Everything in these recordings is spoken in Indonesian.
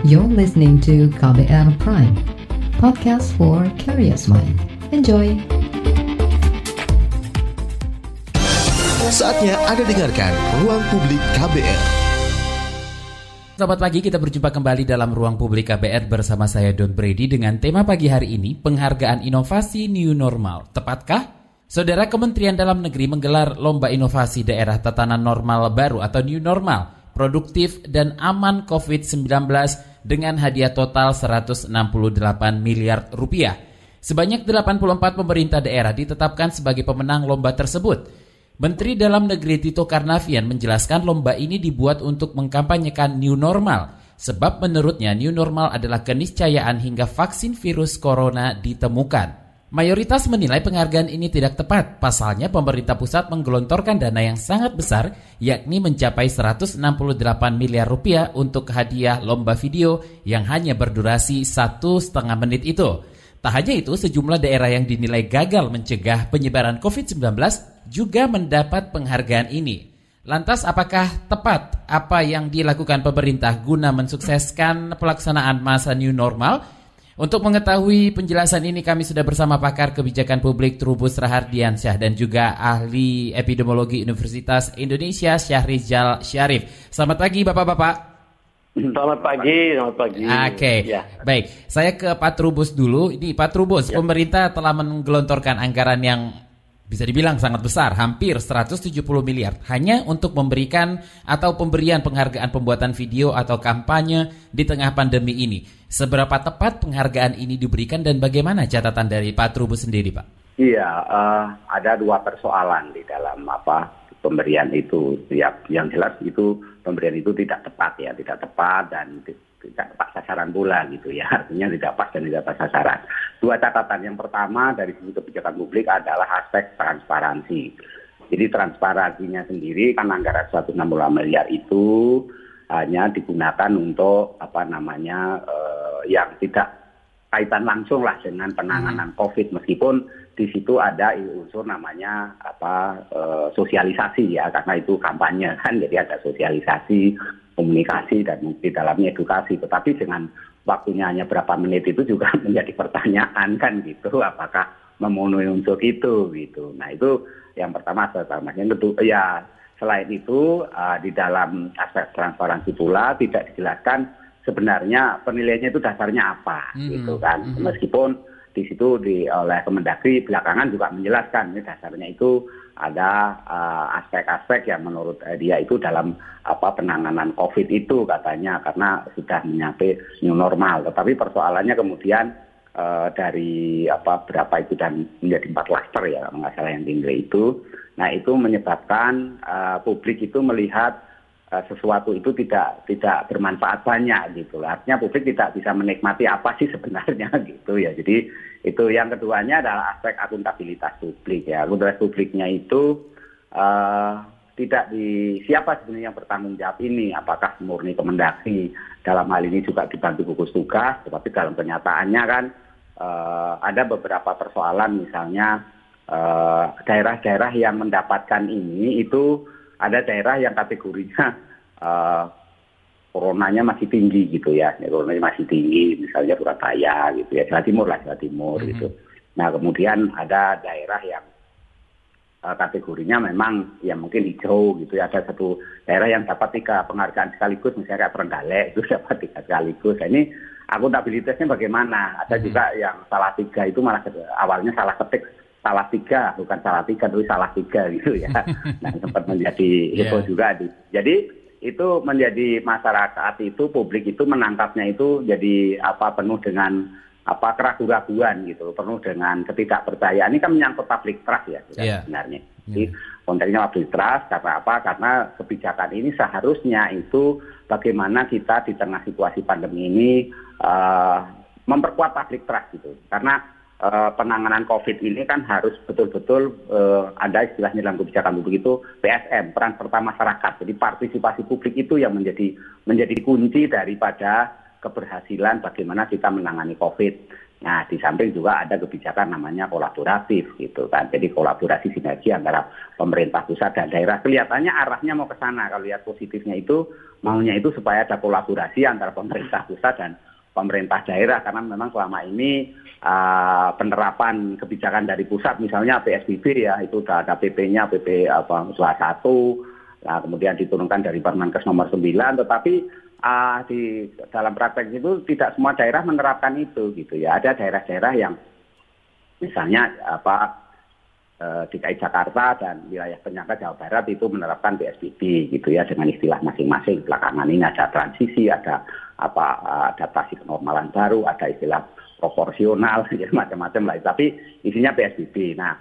You're listening to KBR Prime, podcast for curious mind. Enjoy! Saatnya Anda dengarkan Ruang Publik KBR. Selamat pagi, kita berjumpa kembali dalam Ruang Publik KBR bersama saya Don Brady dengan tema pagi hari ini, penghargaan inovasi new normal. Tepatkah? Saudara Kementerian Dalam Negeri menggelar Lomba Inovasi Daerah Tatanan Normal Baru atau New Normal, produktif dan aman COVID-19 dengan hadiah total 168 miliar rupiah. Sebanyak 84 pemerintah daerah ditetapkan sebagai pemenang lomba tersebut. Menteri Dalam Negeri Tito Karnavian menjelaskan lomba ini dibuat untuk mengkampanyekan new normal, sebab menurutnya new normal adalah keniscayaan hingga vaksin virus corona ditemukan. Mayoritas menilai penghargaan ini tidak tepat. Pasalnya pemerintah pusat menggelontorkan dana yang sangat besar, yakni mencapai 168 miliar rupiah untuk hadiah lomba video yang hanya berdurasi satu setengah menit itu. Tak hanya itu, sejumlah daerah yang dinilai gagal mencegah penyebaran COVID-19 juga mendapat penghargaan ini. Lantas apakah tepat apa yang dilakukan pemerintah guna mensukseskan pelaksanaan masa new normal? Untuk mengetahui penjelasan ini kami sudah bersama pakar kebijakan publik Trubus Rahardiansyah dan juga ahli epidemiologi Universitas Indonesia Syahrizal Syarif. Selamat pagi Bapak-bapak. Selamat pagi, selamat pagi. Oke, okay. ya. baik. Saya ke Pak Trubus dulu. Ini Pak Trubus, ya. pemerintah telah menggelontorkan anggaran yang bisa dibilang sangat besar, hampir 170 miliar hanya untuk memberikan atau pemberian penghargaan pembuatan video atau kampanye di tengah pandemi ini. Seberapa tepat penghargaan ini diberikan dan bagaimana catatan dari Pak Trubus sendiri, Pak? Iya, uh, ada dua persoalan di dalam apa pemberian itu. Ya, yang jelas itu pemberian itu tidak tepat ya, tidak tepat dan tidak tepat sasaran pula gitu ya. Artinya tidak pas dan tidak pas sasaran. Dua catatan. Yang pertama dari sisi kebijakan publik adalah aspek transparansi. Jadi transparansinya sendiri kan anggaran 160 miliar itu hanya digunakan untuk apa namanya uh, yang tidak kaitan langsung lah dengan penanganan hmm. COVID. Meskipun di situ ada unsur namanya apa e, sosialisasi ya. Karena itu kampanye kan jadi ada sosialisasi komunikasi dan di dalamnya edukasi. Tetapi dengan waktunya hanya berapa menit itu juga menjadi pertanyaan kan gitu, apakah memenuhi unsur itu gitu. Nah itu yang pertama pertama. Yang kedua ya selain itu uh, di dalam aspek transparansi pula tidak dijelaskan sebenarnya penilaiannya itu dasarnya apa hmm, gitu kan. Hmm. Meskipun di situ di oleh Kemendagri belakangan juga menjelaskan ini dasarnya itu ada eh, aspek-aspek uh, yang menurut uh, dia itu dalam apa penanganan COVID itu katanya karena sudah menyampai new normal. Tetapi persoalannya kemudian uh, dari apa berapa itu dan menjadi empat klaster ya salah yang dinilai itu. Nah itu menyebabkan uh, publik itu melihat sesuatu itu tidak tidak bermanfaat banyak gitu. Artinya publik tidak bisa menikmati apa sih sebenarnya gitu ya. Jadi itu yang keduanya adalah aspek akuntabilitas publik ya. Akuntabilitas publiknya itu uh, tidak di siapa sebenarnya yang bertanggung jawab ini apakah murni Kemendagri dalam hal ini juga dibantu gugus tugas tetapi dalam kenyataannya kan uh, ada beberapa persoalan misalnya daerah-daerah uh, yang mendapatkan ini itu ada daerah yang kategorinya uh, coronanya masih tinggi gitu ya, coronanya masih tinggi, misalnya Surabaya gitu ya, Jawa Timur lah, Jawa Timur mm -hmm. gitu. Nah kemudian ada daerah yang uh, kategorinya memang ya mungkin hijau gitu ya, ada satu daerah yang dapat tiga penghargaan sekaligus, misalnya kayak Perenggalek itu dapat tiga sekaligus. Nah, ini akuntabilitasnya bagaimana? Ada mm -hmm. juga yang salah tiga itu malah awalnya salah ketik salah tiga, bukan salah tiga, tapi salah tiga gitu ya. Nah sempat menjadi heboh yeah. juga. Jadi itu menjadi masyarakat itu publik itu menangkapnya itu jadi apa penuh dengan apa keraguan-keraguan gitu, penuh dengan ketidakpercayaan. Ini kan menyangkut public trust ya yeah. sebenarnya. Jadi yeah. konteksnya public trust karena apa? Karena kebijakan ini seharusnya itu bagaimana kita di tengah situasi pandemi ini uh, memperkuat public trust gitu. Karena uh, penanganan COVID ini kan harus betul-betul uh, ada istilahnya dalam kebijakan publik itu PSM peran serta masyarakat. Jadi partisipasi publik itu yang menjadi menjadi kunci daripada keberhasilan bagaimana kita menangani COVID. Nah, di samping juga ada kebijakan namanya kolaboratif gitu kan. Jadi kolaborasi sinergi antara pemerintah pusat dan daerah. Kelihatannya arahnya mau ke sana. Kalau lihat positifnya itu maunya itu supaya ada kolaborasi antara pemerintah pusat dan pemerintah daerah karena memang selama ini uh, penerapan kebijakan dari pusat misalnya PSBB ya itu sudah ada PP-nya PP apa 21 nah kemudian diturunkan dari Permenkes nomor 9 tetapi uh, di dalam praktek itu tidak semua daerah menerapkan itu gitu ya. Ada daerah-daerah yang misalnya apa DKI Jakarta dan wilayah penyangga Jawa Barat itu menerapkan PSBB gitu ya dengan istilah masing-masing. Belakangan ini ada transisi, ada apa adaptasi kenormalan baru, ada istilah proporsional, ya, macam-macam lah. Tapi isinya PSBB. Nah,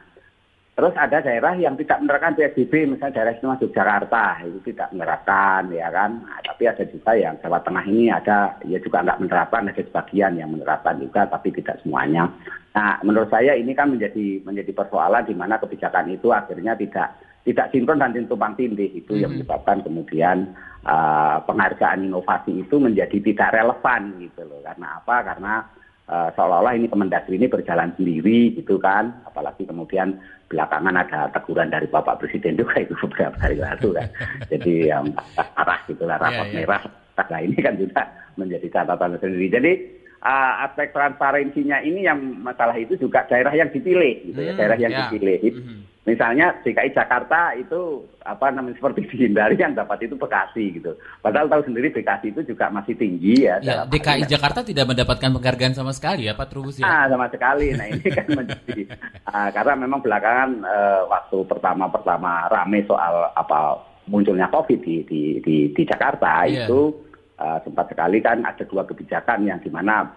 Terus ada daerah yang tidak menerapkan PSBB, misalnya daerah istimewa Yogyakarta itu tidak menerapkan, ya kan. Nah, tapi ada juga yang Jawa Tengah ini ada, ya juga nggak menerapkan, ada sebagian yang menerapkan juga, tapi tidak semuanya. Nah, menurut saya ini kan menjadi menjadi persoalan di mana kebijakan itu akhirnya tidak tidak sinkron dan tumpang tindih itu yang hmm. menyebabkan kemudian uh, penghargaan inovasi itu menjadi tidak relevan gitu loh. Karena apa? Karena uh, seolah-olah ini Kemendagri ini berjalan sendiri gitu kan, apalagi kemudian belakangan ada teguran dari Bapak Presiden juga itu beberapa hari lalu kan. Jadi yang arah gitu lah rapot yeah, yeah. merah. Nah ini kan juga menjadi catatan sendiri. Jadi uh, aspek transparansinya ini yang masalah itu juga daerah yang dipilih gitu ya, hmm, daerah yang yeah. dipilih. Hmm. Misalnya DKI Jakarta itu apa namanya seperti dihindari yang dapat itu Bekasi gitu. Padahal tahu sendiri Bekasi itu juga masih tinggi ya. ya DKI Jakarta tidak mendapatkan penghargaan sama sekali ya Pak Trubus ya. Ah, sama sekali. Nah ini kan menjadi uh, karena memang belakangan uh, waktu pertama-pertama rame soal apa munculnya COVID di di di, di Jakarta yeah. itu uh, sempat sekali kan ada dua kebijakan yang di mana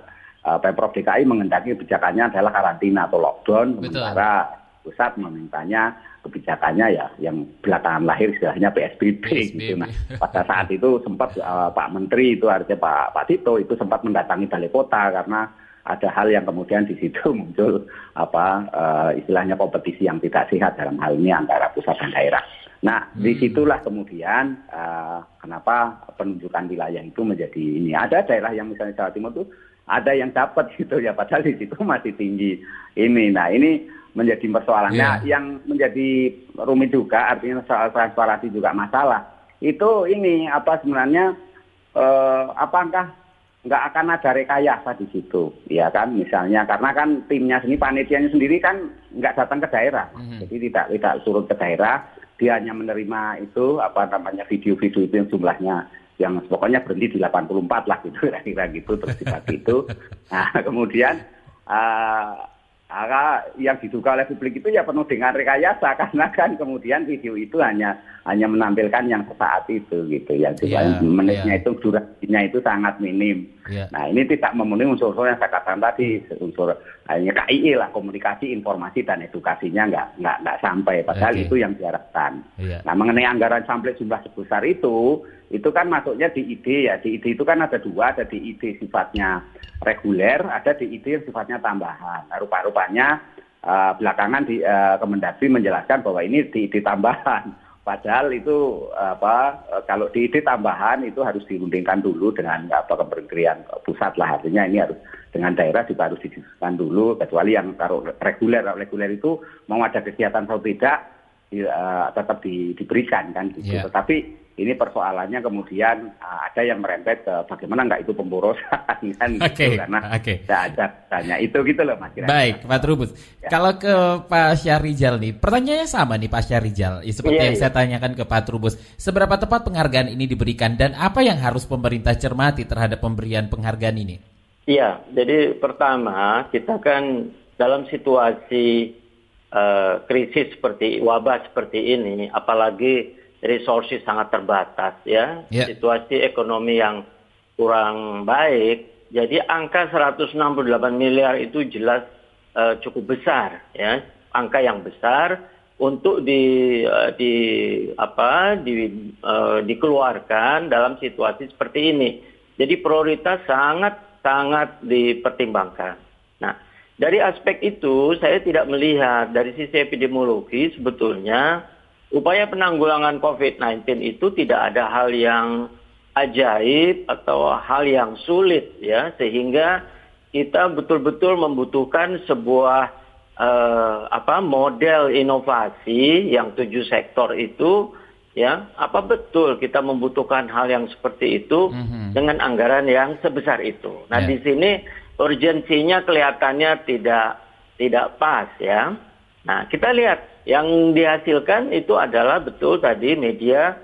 uh, Pemprov DKI mengendaki kebijakannya adalah karantina atau lockdown, sementara pusat memintanya kebijakannya ya yang belakangan lahir istilahnya PSBB, PSBB. gitu. Nah, pada saat itu sempat uh, Pak Menteri itu artinya Pak Pak Tito itu sempat mendatangi balai kota karena ada hal yang kemudian di situ muncul apa uh, istilahnya kompetisi yang tidak sehat dalam hal ini antara pusat dan daerah. Nah, hmm. di situlah kemudian uh, kenapa penunjukan wilayah itu menjadi ini. Ada daerah yang misalnya Jawa Timur itu ada yang dapat gitu ya, padahal di situ masih tinggi ini. Nah, ini menjadi persoalannya. Yeah. yang menjadi rumit juga artinya soal transparansi juga masalah. Itu ini apa sebenarnya eh, apakah nggak akan ada rekayasa di situ? Ya kan misalnya karena kan timnya sendiri panitianya sendiri kan nggak datang ke daerah. Mm-hmm. jadi tidak tidak turun ke daerah. Dia hanya menerima itu apa namanya video-video itu yang jumlahnya yang pokoknya berhenti di 84 lah gitu kira-kira gitu terus dibagi itu. Nah kemudian uh, maka yang diduga oleh publik itu ya penuh dengan rekayasa karena kan kemudian video itu hanya hanya menampilkan yang sesaat itu gitu yang yeah, menitnya yeah. itu durasinya itu sangat minim. Yeah. Nah ini tidak memenuhi unsur-unsur yang saya katakan tadi unsur hanya KII lah komunikasi informasi dan edukasinya nggak nggak nggak sampai padahal okay. itu yang diharapkan. Yeah. Nah mengenai anggaran sampai jumlah sebesar itu itu kan masuknya di ide ya di ide itu kan ada dua ada di ide sifatnya reguler, ada di ide yang sifatnya tambahan. Nah, rupa-rupanya uh, belakangan di uh, Kemendagri menjelaskan bahwa ini di ide tambahan. Padahal itu apa kalau di ide tambahan itu harus dirundingkan dulu dengan apa kementerian pusat lah. Artinya ini harus dengan daerah juga harus didiskusikan dulu kecuali yang kalau reguler. Reguler itu mau ada kegiatan atau tidak uh, tetap di, diberikan kan gitu. Yeah. Tetapi ini persoalannya kemudian uh, ada yang merembet ke bagaimana nggak itu pemborosan kan okay, gitu, karena okay. ada tanya itu gitu loh mas kira Baik Pak Trubus. Ya. Kalau ke Pak Syahrizal nih, pertanyaannya sama nih Pak Syahrizal. Ya, seperti yeah, yang yeah. saya tanyakan ke Pak Trubus, seberapa tepat penghargaan ini diberikan dan apa yang harus pemerintah cermati terhadap pemberian penghargaan ini? Iya, jadi pertama kita kan dalam situasi uh, krisis seperti wabah seperti ini, apalagi resources sangat terbatas ya, yeah. situasi ekonomi yang kurang baik. Jadi angka 168 miliar itu jelas uh, cukup besar ya, angka yang besar untuk di uh, di apa di uh, dikeluarkan dalam situasi seperti ini. Jadi prioritas sangat sangat dipertimbangkan. Nah, dari aspek itu saya tidak melihat dari sisi epidemiologi sebetulnya upaya penanggulangan COVID-19 itu tidak ada hal yang ajaib atau hal yang sulit ya sehingga kita betul-betul membutuhkan sebuah uh, apa model inovasi yang tujuh sektor itu ya apa betul kita membutuhkan hal yang seperti itu mm-hmm. dengan anggaran yang sebesar itu. Nah yeah. di sini urgensinya kelihatannya tidak tidak pas ya. Nah kita lihat yang dihasilkan itu adalah betul tadi media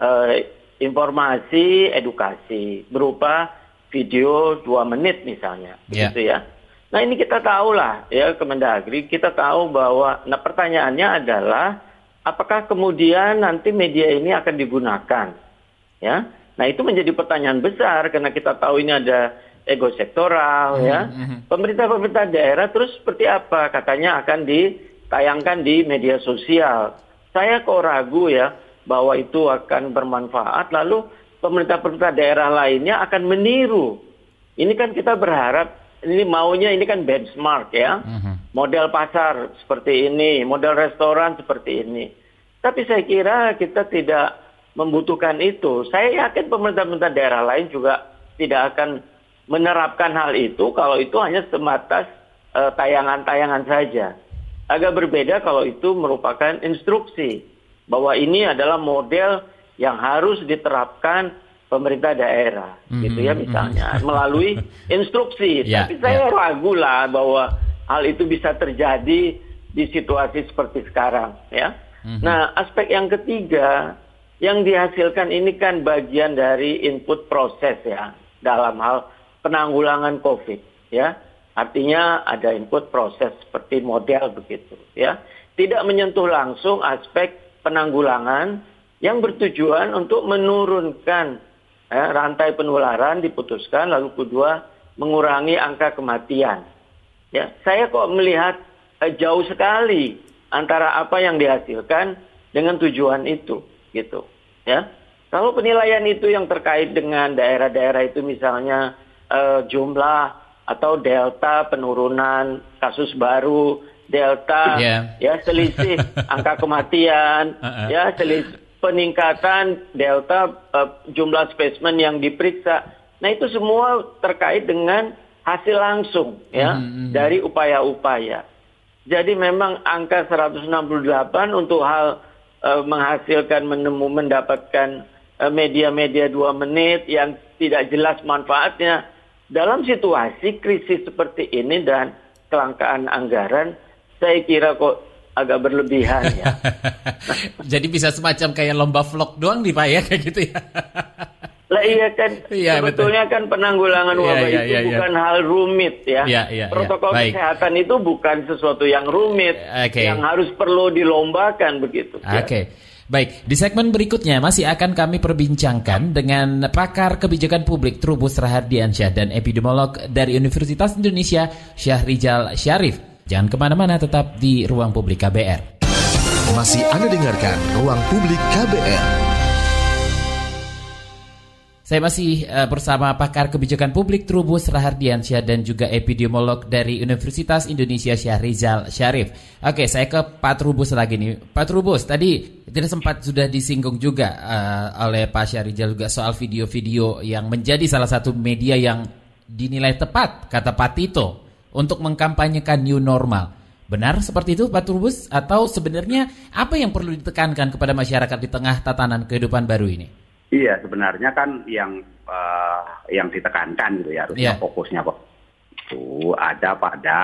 uh, informasi edukasi berupa video dua menit misalnya, yeah. gitu ya. Nah ini kita tahu lah ya Kemendagri, kita tahu bahwa, nah pertanyaannya adalah apakah kemudian nanti media ini akan digunakan, ya? Nah itu menjadi pertanyaan besar karena kita tahu ini ada ego sektoral, ya. mm -hmm. ya. Pemerintah-pemerintah daerah terus seperti apa? Katanya akan ditayangkan di media sosial. Saya kok ragu ya bahwa itu akan bermanfaat. Lalu pemerintah-pemerintah daerah lainnya akan meniru. Ini kan kita berharap ini maunya ini kan benchmark ya. Uh-huh. Model pasar seperti ini, model restoran seperti ini. Tapi saya kira kita tidak membutuhkan itu. Saya yakin pemerintah-pemerintah daerah lain juga tidak akan menerapkan hal itu kalau itu hanya sebatas uh, tayangan-tayangan saja. Agak berbeda kalau itu merupakan instruksi bahwa ini adalah model yang harus diterapkan pemerintah daerah mm-hmm, gitu ya misalnya mm-hmm. melalui instruksi yeah, tapi saya yeah. ragu lah bahwa hal itu bisa terjadi di situasi seperti sekarang ya mm-hmm. nah aspek yang ketiga yang dihasilkan ini kan bagian dari input proses ya dalam hal penanggulangan covid ya artinya ada input proses seperti model begitu ya tidak menyentuh langsung aspek penanggulangan yang bertujuan untuk menurunkan eh, rantai penularan diputuskan, lalu kedua mengurangi angka kematian. Ya, saya kok melihat eh, jauh sekali antara apa yang dihasilkan dengan tujuan itu, gitu. Ya, kalau penilaian itu yang terkait dengan daerah-daerah itu misalnya eh, jumlah atau delta penurunan kasus baru, delta yeah. ya selisih angka kematian, uh -uh. ya selisih peningkatan delta uh, jumlah spesimen yang diperiksa. Nah itu semua terkait dengan hasil langsung ya mm-hmm. dari upaya-upaya. Jadi memang angka 168 untuk hal uh, menghasilkan menemu mendapatkan uh, media-media dua menit yang tidak jelas manfaatnya dalam situasi krisis seperti ini dan kelangkaan anggaran saya kira kok agak berlebihan ya. Jadi bisa semacam kayak lomba vlog doang nih Pak ya kayak gitu ya. Lah iya kan iya, sebetulnya betul. kan penanggulangan iya, wabah iya, itu iya, iya. bukan hal rumit ya. Iya, iya, Protokol iya. kesehatan itu bukan sesuatu yang rumit okay. yang harus perlu dilombakan begitu. Ya. Oke. Okay. Baik, di segmen berikutnya masih akan kami perbincangkan dengan pakar kebijakan publik Trubus Rahardiansyah dan epidemiolog dari Universitas Indonesia Syahrizal Syarif. Jangan ke mana-mana, tetap di Ruang Publik KBR. Masih Anda dengarkan Ruang Publik KBR. Saya masih uh, bersama pakar kebijakan publik Trubus Rahardiansyah dan juga epidemiolog dari Universitas Indonesia Syahrizal Syarif. Oke, saya ke Pak Trubus lagi nih. Pak Trubus, tadi tidak sempat sudah disinggung juga uh, oleh Pak Syahrizal juga soal video-video yang menjadi salah satu media yang dinilai tepat, kata Pak Tito untuk mengkampanyekan new normal. Benar seperti itu Pak Turbus? Atau sebenarnya apa yang perlu ditekankan kepada masyarakat di tengah tatanan kehidupan baru ini? Iya, sebenarnya kan yang uh, yang ditekankan gitu ya, harusnya yeah. fokusnya kok itu ada pada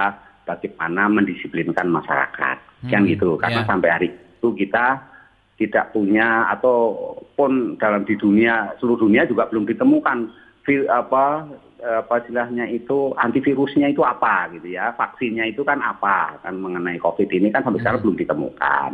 bagaimana mendisiplinkan masyarakat. Hmm, yang gitu, karena yeah. sampai hari itu kita tidak punya ataupun dalam di dunia seluruh dunia juga belum ditemukan apa apa istilahnya itu antivirusnya itu apa gitu ya vaksinnya itu kan apa kan mengenai covid ini kan sampai sekarang hmm. belum ditemukan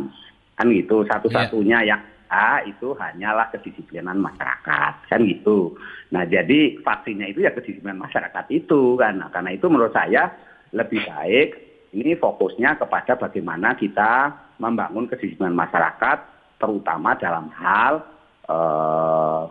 kan gitu satu-satunya yeah. yang A itu hanyalah kedisiplinan masyarakat. Kan gitu. Nah jadi vaksinnya itu ya kedisiplinan masyarakat itu kan. Nah, karena itu menurut saya lebih baik ini fokusnya kepada bagaimana kita membangun kedisiplinan masyarakat terutama dalam hal eh,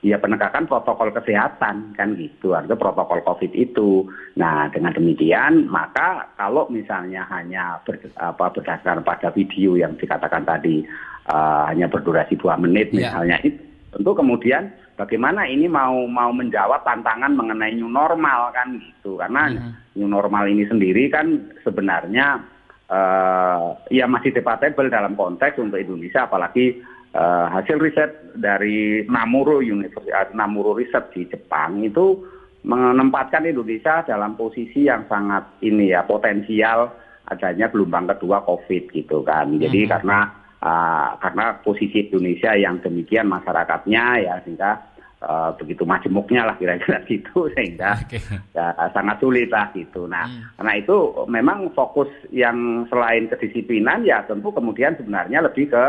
ya penegakan protokol kesehatan kan gitu. Ada protokol covid itu. Nah dengan demikian maka kalau misalnya hanya ber, apa, berdasarkan pada video yang dikatakan tadi uh, hanya berdurasi dua menit yeah. misalnya itu tentu kemudian bagaimana ini mau mau menjawab tantangan mengenai new normal kan gitu karena hmm. new normal ini sendiri kan sebenarnya uh, ya masih debatable dalam konteks untuk Indonesia apalagi uh, hasil riset dari Namuru Universitas Namuru Research di Jepang itu menempatkan Indonesia dalam posisi yang sangat ini ya potensial adanya gelombang kedua COVID gitu kan jadi hmm. karena uh, karena posisi Indonesia yang demikian masyarakatnya ya sehingga uh, begitu majemuknya lah kira-kira gitu sehingga okay. ya, sangat sulit lah gitu. Nah hmm. karena itu memang fokus yang selain kedisiplinan ya tentu kemudian sebenarnya lebih ke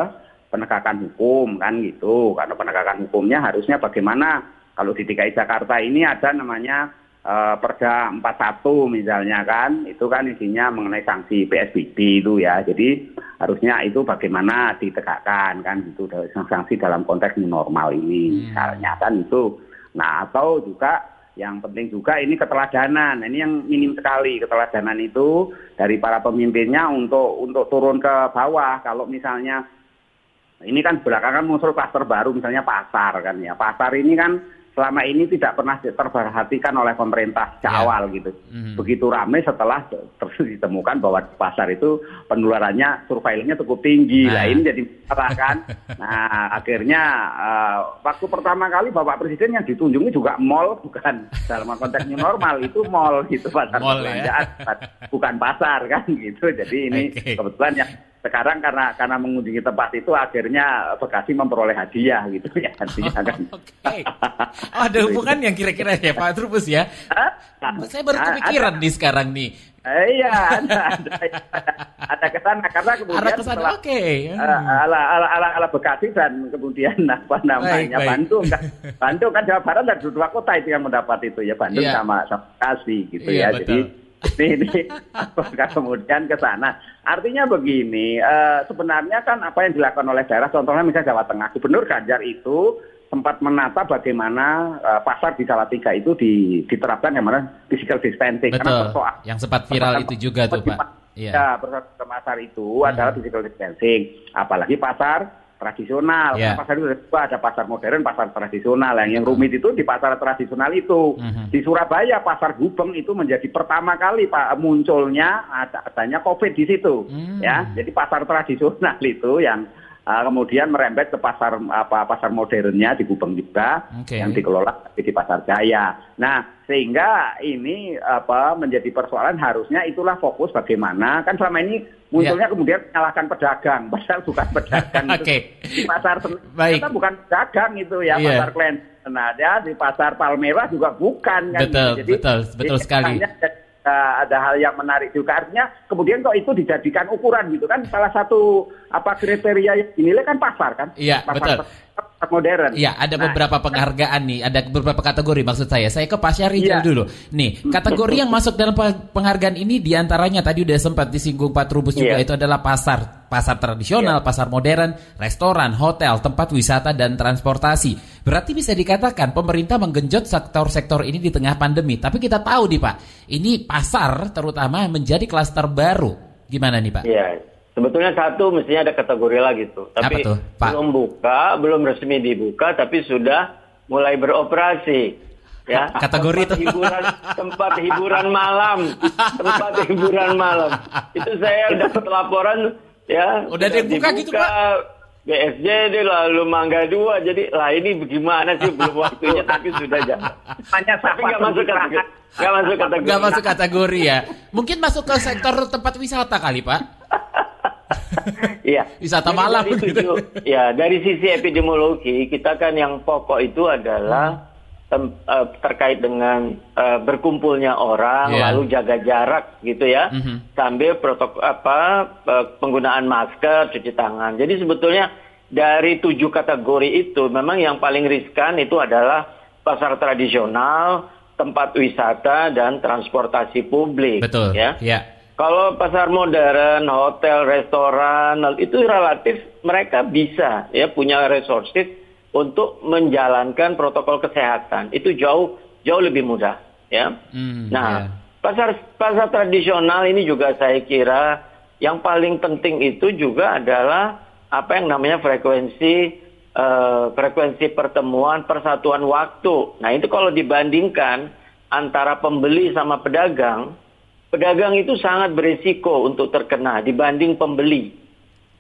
penegakan hukum kan gitu karena penegakan hukumnya harusnya bagaimana kalau di DKI Jakarta ini ada namanya uh, Perda 41 misalnya kan, itu kan isinya mengenai sanksi PSBB itu ya. Jadi harusnya itu bagaimana ditegakkan kan itu sanksi dalam konteks normal ini hmm. misalnya kan itu. Nah atau juga yang penting juga ini keteladanan. Ini yang minim sekali keteladanan itu dari para pemimpinnya untuk untuk turun ke bawah. Kalau misalnya ini kan belakangan muncul klaster baru misalnya pasar kan ya. Pasar ini kan selama ini tidak pernah terperhatikan oleh pemerintah sejak yeah. awal gitu. Mm. Begitu ramai setelah terus ditemukan bahwa di pasar itu penularannya surveillance cukup tinggi. Nah. Lah ini jadi masalah kan. nah, akhirnya uh, waktu pertama kali Bapak Presiden yang ditunjungi juga mall bukan dalam konteks new normal itu mall gitu pasar mall, ya? bukan pasar kan gitu. Jadi ini okay. kebetulan yang sekarang karena karena mengunjungi tempat itu akhirnya Bekasi memperoleh hadiah gitu ya artinya kan. Oke. Oh, ada hubungan yang kira-kira ya Pak Trubus ya. Saya baru kepikiran nih sekarang nih. Eh, iya, ada, ada, ada ke sana karena kemudian ke sana, oke. Okay. Uh, ala, ala, ala, ala Bekasi dan kemudian apa namanya baik, Bandung kan, Bandung kan Jawa Barat ada dua kota itu yang mendapat itu ya Bandung yeah. sama, sama Bekasi gitu yeah, ya. Betul. Jadi ini, ini apakah kemudian ke sana. Artinya begini, uh, sebenarnya kan apa yang dilakukan oleh daerah, contohnya misalnya Jawa Tengah, Gubernur Ganjar itu sempat menata bagaimana uh, pasar di Salatiga itu di, diterapkan yang mana physical distancing. Betul. Karena persoal, yang sempat viral itu juga tuh Pak. Iya. Ya, pasar itu hmm. adalah physical distancing. Apalagi pasar tradisional. Yeah. Pasar itu ada pasar modern, pasar tradisional. Yang, yang rumit itu di pasar tradisional itu. Mm-hmm. Di Surabaya pasar Gubeng itu menjadi pertama kali Pak munculnya ada adanya Covid di situ. Mm. Ya, jadi pasar tradisional itu yang uh, kemudian merembet ke pasar apa pasar modernnya di Gubeng juga okay. yang dikelola di pasar Jaya. Nah, sehingga ini apa menjadi persoalan harusnya itulah fokus bagaimana kan selama ini munculnya yeah. kemudian menyalahkan pedagang padahal bukan pedagang okay. itu di pasar Baik. kita bukan pedagang itu ya yeah. pasar Klen nah ya di pasar Palmerah juga bukan kan betul jadi, betul betul sekali ada hal yang menarik juga. Artinya kemudian kok itu dijadikan ukuran gitu kan? Salah satu apa kriteria yang dinilai kan pasar kan? Iya betul modern. Iya, ada nah, beberapa penghargaan nih, ada beberapa kategori maksud saya. Saya ke Pak Syahrijal iya. dulu. Nih, kategori yang masuk dalam penghargaan ini di antaranya tadi udah sempat disinggung Pak Trubus juga iya. itu adalah pasar, pasar tradisional, iya. pasar modern, restoran, hotel, tempat wisata dan transportasi. Berarti bisa dikatakan pemerintah menggenjot sektor-sektor ini di tengah pandemi. Tapi kita tahu nih Pak, ini pasar terutama menjadi klaster baru. Gimana nih Pak? Iya, Sebetulnya satu mestinya ada kategori lagi tuh. Tapi tuh, Pak? belum buka, belum resmi dibuka, tapi sudah mulai beroperasi. Ya, kategori tempat itu hiburan tempat hiburan malam, tempat hiburan malam. Itu saya dapat laporan ya. Udah dibuka, dibuka gitu Pak. BSD lalu Mangga Dua jadi lah ini bagaimana sih belum waktunya tapi sudah jalan. tapi nggak masuk kategori nggak masuk kategori nggak masuk kategori ya mungkin masuk ke sektor tempat wisata kali pak Iya. Wisata malam dari gitu. ya, dari sisi epidemiologi kita kan yang pokok itu adalah tem, uh, terkait dengan uh, berkumpulnya orang yeah. lalu jaga jarak gitu ya. Mm-hmm. Sambil protokol apa uh, penggunaan masker, cuci tangan. Jadi sebetulnya dari tujuh kategori itu memang yang paling riskan itu adalah pasar tradisional, tempat wisata dan transportasi publik Betul. ya. Yeah kalau pasar modern, hotel, restoran itu relatif mereka bisa ya punya resources untuk menjalankan protokol kesehatan. Itu jauh jauh lebih mudah ya. Hmm, nah, yeah. pasar pasar tradisional ini juga saya kira yang paling penting itu juga adalah apa yang namanya frekuensi eh, frekuensi pertemuan, persatuan waktu. Nah itu kalau dibandingkan antara pembeli sama pedagang, pedagang itu sangat berisiko untuk terkena dibanding pembeli.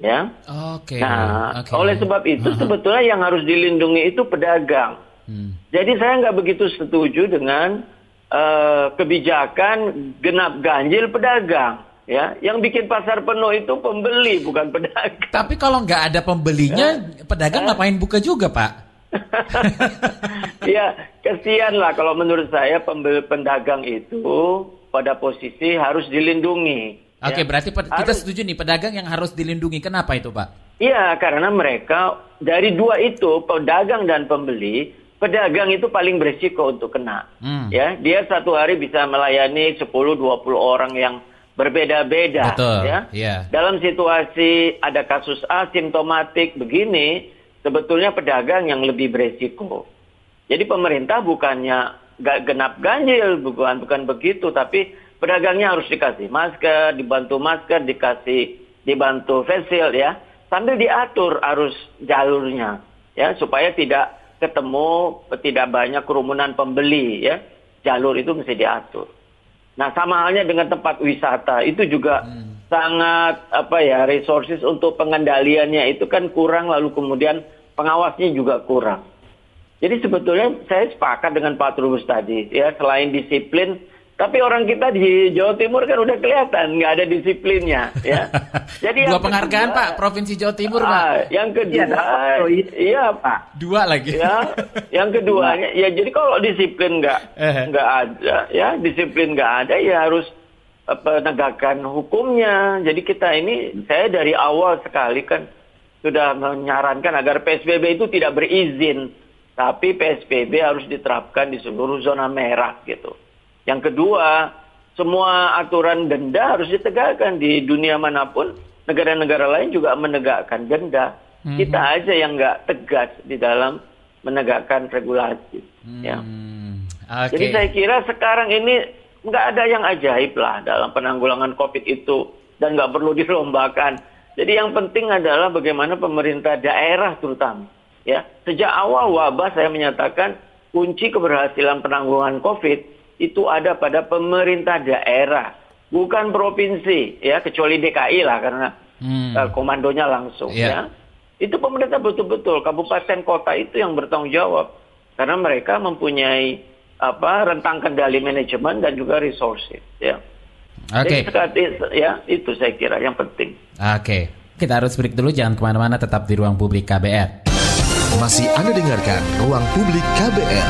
Ya. Oke. Nah, oke. oleh sebab itu sebetulnya yang harus dilindungi itu pedagang. Hmm. Jadi saya nggak begitu setuju dengan eh, kebijakan genap ganjil pedagang. Ya, yang bikin pasar penuh itu pembeli bukan pedagang. Tapi kalau nggak ada pembelinya, Eh? pedagang ngapain buka juga, Pak? ya, kesian lah kalau menurut saya pembeli pedagang itu pada posisi harus dilindungi. Oke, Ya. berarti pe- kita Harus- setuju nih pedagang yang harus dilindungi. Kenapa itu, Pak? Iya, karena mereka dari dua itu, pedagang dan pembeli, pedagang itu paling berisiko untuk kena. Hmm. Ya, dia satu hari bisa melayani 10-20 orang yang berbeda-beda. Betul, Ya. iya. Dalam situasi ada kasus asimptomatik begini, sebetulnya pedagang yang lebih berisiko. Jadi pemerintah bukannya gak genap ganjil, bukan bukan begitu, tapi pedagangnya harus dikasih masker, dibantu masker, dikasih dibantu face shield ya, sambil diatur arus jalurnya ya supaya tidak ketemu tidak banyak kerumunan pembeli ya. Jalur itu mesti diatur. Nah, sama halnya dengan tempat wisata itu juga sangat apa ya resources untuk pengendaliannya itu kan kurang lalu kemudian pengawasnya juga kurang. Jadi sebetulnya saya sepakat dengan Pak Trubus tadi ya selain disiplin tapi orang kita di Jawa Timur kan udah kelihatan nggak ada disiplinnya ya. Jadi Dua penghargaan, kedua- Pak, Provinsi Jawa Timur, Ah, Pak. Yang kedua, Iya, iya. iya Pak. Dua lagi. Ya, yang keduanya ya jadi kalau disiplin nggak Eh. nggak ada ya disiplin nggak ada ya harus eh, penegakan hukumnya. Jadi kita ini saya dari awal sekali kan sudah menyarankan agar PSBB itu tidak berizin, tapi PSBB harus diterapkan di seluruh zona merah gitu. Yang kedua, semua aturan denda harus ditegakkan di dunia mana pun. Negara-negara lain juga menegakkan denda. Kita aja yang nggak tegas di dalam menegakkan regulasi. Ya. Hmm, Oke. Jadi saya kira sekarang ini nggak ada yang ajaib lah dalam penanggulangan COVID itu dan nggak perlu dilombakan. Jadi yang penting adalah bagaimana pemerintah daerah terutama. Ya, sejak awal wabah saya menyatakan kunci keberhasilan penanggulangan COVID itu ada pada pemerintah daerah, bukan provinsi, ya kecuali DKI lah karena Hmm. eh, komandonya langsung. Iya. Ya, itu pemerintah betul-betul kabupaten kota itu yang bertanggung jawab karena mereka mempunyai apa rentang kendali manajemen dan juga resources. Ya. Oke. Sekali- ya itu saya kira yang penting. Oke. Kita harus break dulu, jangan ke mana-mana, tetap di ruang publik KBR. Masih Anda dengarkan Ruang Publik KBR.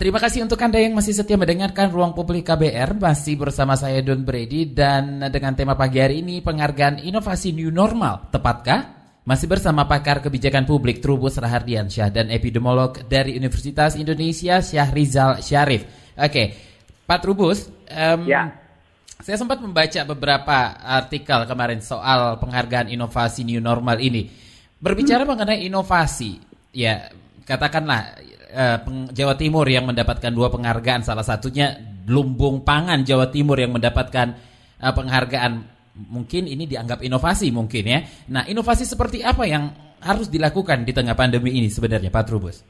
Terima kasih untuk Anda yang masih setia mendengarkan Ruang Publik KBR Masih bersama saya Don Brady Dan dengan tema pagi hari ini Penghargaan Inovasi New Normal Tepatkah? Masih bersama pakar kebijakan publik Trubus Rahardiansyah Dan epidemiolog dari Universitas Indonesia Syahrizal Syarif Oke, Pak Trubus em, Ya. Saya sempat membaca beberapa artikel kemarin soal penghargaan inovasi new normal ini. Berbicara mengenai inovasi, ya katakanlah eh, Jawa Timur yang mendapatkan dua penghargaan, salah satunya Lumbung Pangan Jawa Timur yang mendapatkan eh, penghargaan. Mungkin ini dianggap inovasi mungkin ya. Nah, inovasi seperti apa yang harus dilakukan di tengah pandemi ini sebenarnya Pak Trubus?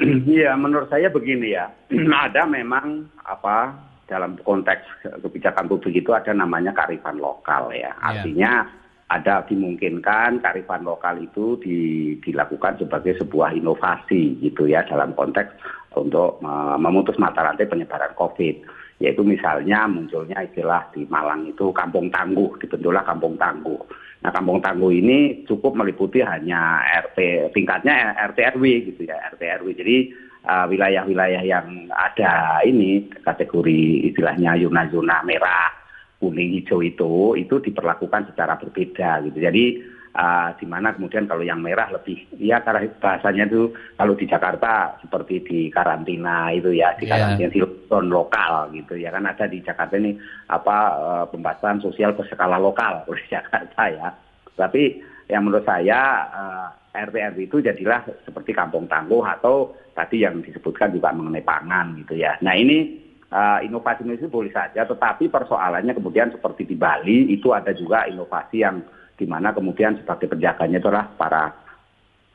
Iya, menurut saya begini ya. ada memang apa dalam konteks kebijakan publik itu ada namanya karifan lokal ya. Artinya ada dimungkinkan karifan lokal itu di, dilakukan sebagai sebuah inovasi gitu ya dalam konteks untuk uh, memutus mata rantai penyebaran COVID. Yaitu misalnya munculnya istilah di Malang itu kampung tangguh, dibentuklah kampung tangguh. Nah, kampung tangguh ini cukup meliputi hanya RT tingkatnya RT RW gitu ya, RT RW. Jadi uh, wilayah-wilayah yang ada ini kategori istilahnya zona-zona merah, kuning, hijau itu itu diperlakukan secara berbeda gitu. Jadi uh, di mana kemudian kalau yang merah lebih ya karena bahasanya itu kalau di Jakarta seperti di karantina itu ya di Iya. karantina di lockdown lokal gitu ya kan ada di Jakarta ini apa uh, pembatasan sosial berskala lokal di Jakarta ya. Tapi yang menurut saya uh, RT RW itu jadilah seperti kampung tangguh atau tadi yang disebutkan juga mengenai pangan gitu ya. Nah ini uh, inovasi itu boleh saja, tetapi persoalannya kemudian seperti di Bali itu ada juga inovasi yang di mana kemudian sebagai penjaganya itu adalah para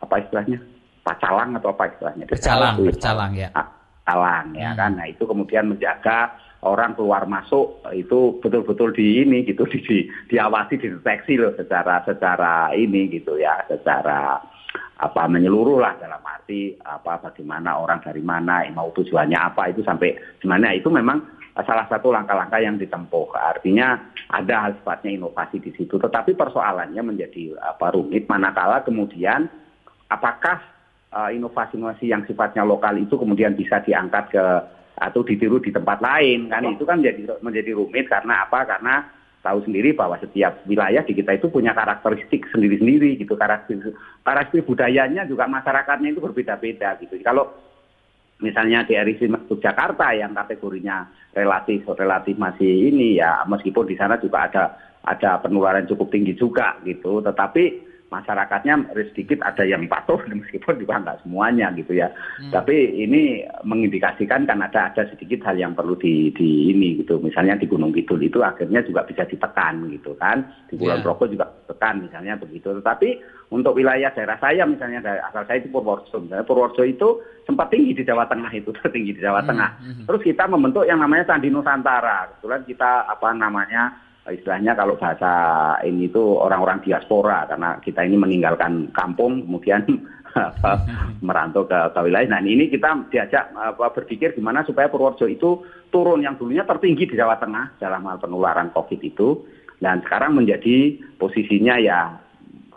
apa istilahnya? Pacalang atau apa istilahnya? Pecalang pecalang ya. Pecalang ya hmm. kan nah itu kemudian menjaga orang keluar masuk itu betul-betul di ini gitu di, di diawasi dideteksi loh secara secara ini gitu ya secara apa menyeluruh lah dalam arti apa bagaimana orang dari mana mau tujuannya apa itu sampai gimana. Itu memang salah satu langkah-langkah yang ditempuh. Artinya ada hal sifatnya inovasi di situ. Tetapi persoalannya menjadi apa rumit. Manakala kemudian apakah uh, inovasi-inovasi yang sifatnya lokal itu kemudian bisa diangkat ke atau ditiru di tempat lain? Kan itu kan menjadi menjadi rumit karena apa? Karena tahu sendiri bahwa setiap wilayah di kita itu punya karakteristik sendiri-sendiri gitu. Karakteristik karakteristik budayanya juga masyarakatnya itu berbeda-beda gitu. Kalau misalnya di RIC Jakarta yang kategorinya relatif relatif masih ini ya meskipun di sana juga ada ada penularan cukup tinggi juga gitu. Tetapi masyarakatnya sedikit ada yang patuh meskipun juga nggak semuanya gitu ya. Hmm. Tapi ini mengindikasikan kan ada ada sedikit hal yang perlu di, di ini gitu. Misalnya di Gunung Kidul itu akhirnya juga bisa ditekan gitu kan. Di Pulau yeah. Progo juga tekan misalnya begitu. Tetapi untuk wilayah daerah saya misalnya asal saya itu Purworejo. Misalnya Purworejo itu sempat tinggi di Jawa Tengah itu tertinggi di Jawa hmm. Tengah. Hmm. Terus kita membentuk yang namanya Candi Nusantara. Kebetulan kita apa namanya istilahnya kalau bahasa ini itu orang-orang diaspora karena kita ini meninggalkan kampung kemudian merantau ke, ke wilayah. Nah ini kita diajak apa, berpikir gimana supaya Purworejo itu turun yang dulunya tertinggi di Jawa Tengah dalam hal penularan COVID itu dan sekarang menjadi posisinya ya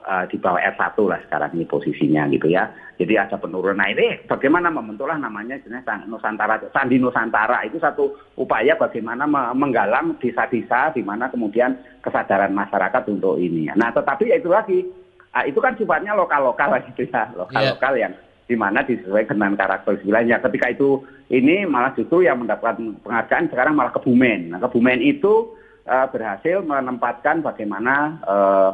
uh, di bawah R1 lah sekarang ini posisinya gitu ya. Jadi ada penurunan. Nah ini bagaimana membentuklah namanya jenis Nusantara, Sandi Nusantara itu satu upaya bagaimana menggalang desa-desa di mana kemudian kesadaran masyarakat untuk ini. Nah tetapi ya itu lagi, uh, itu kan sifatnya lokal-lokal gitu ya, lokal-lokal yeah. yang di mana disesuaikan dengan karakter wilayahnya. Ketika itu ini malah justru yang mendapatkan penghargaan sekarang malah Kebumen. Nah Kebumen itu uh, berhasil menempatkan bagaimana uh,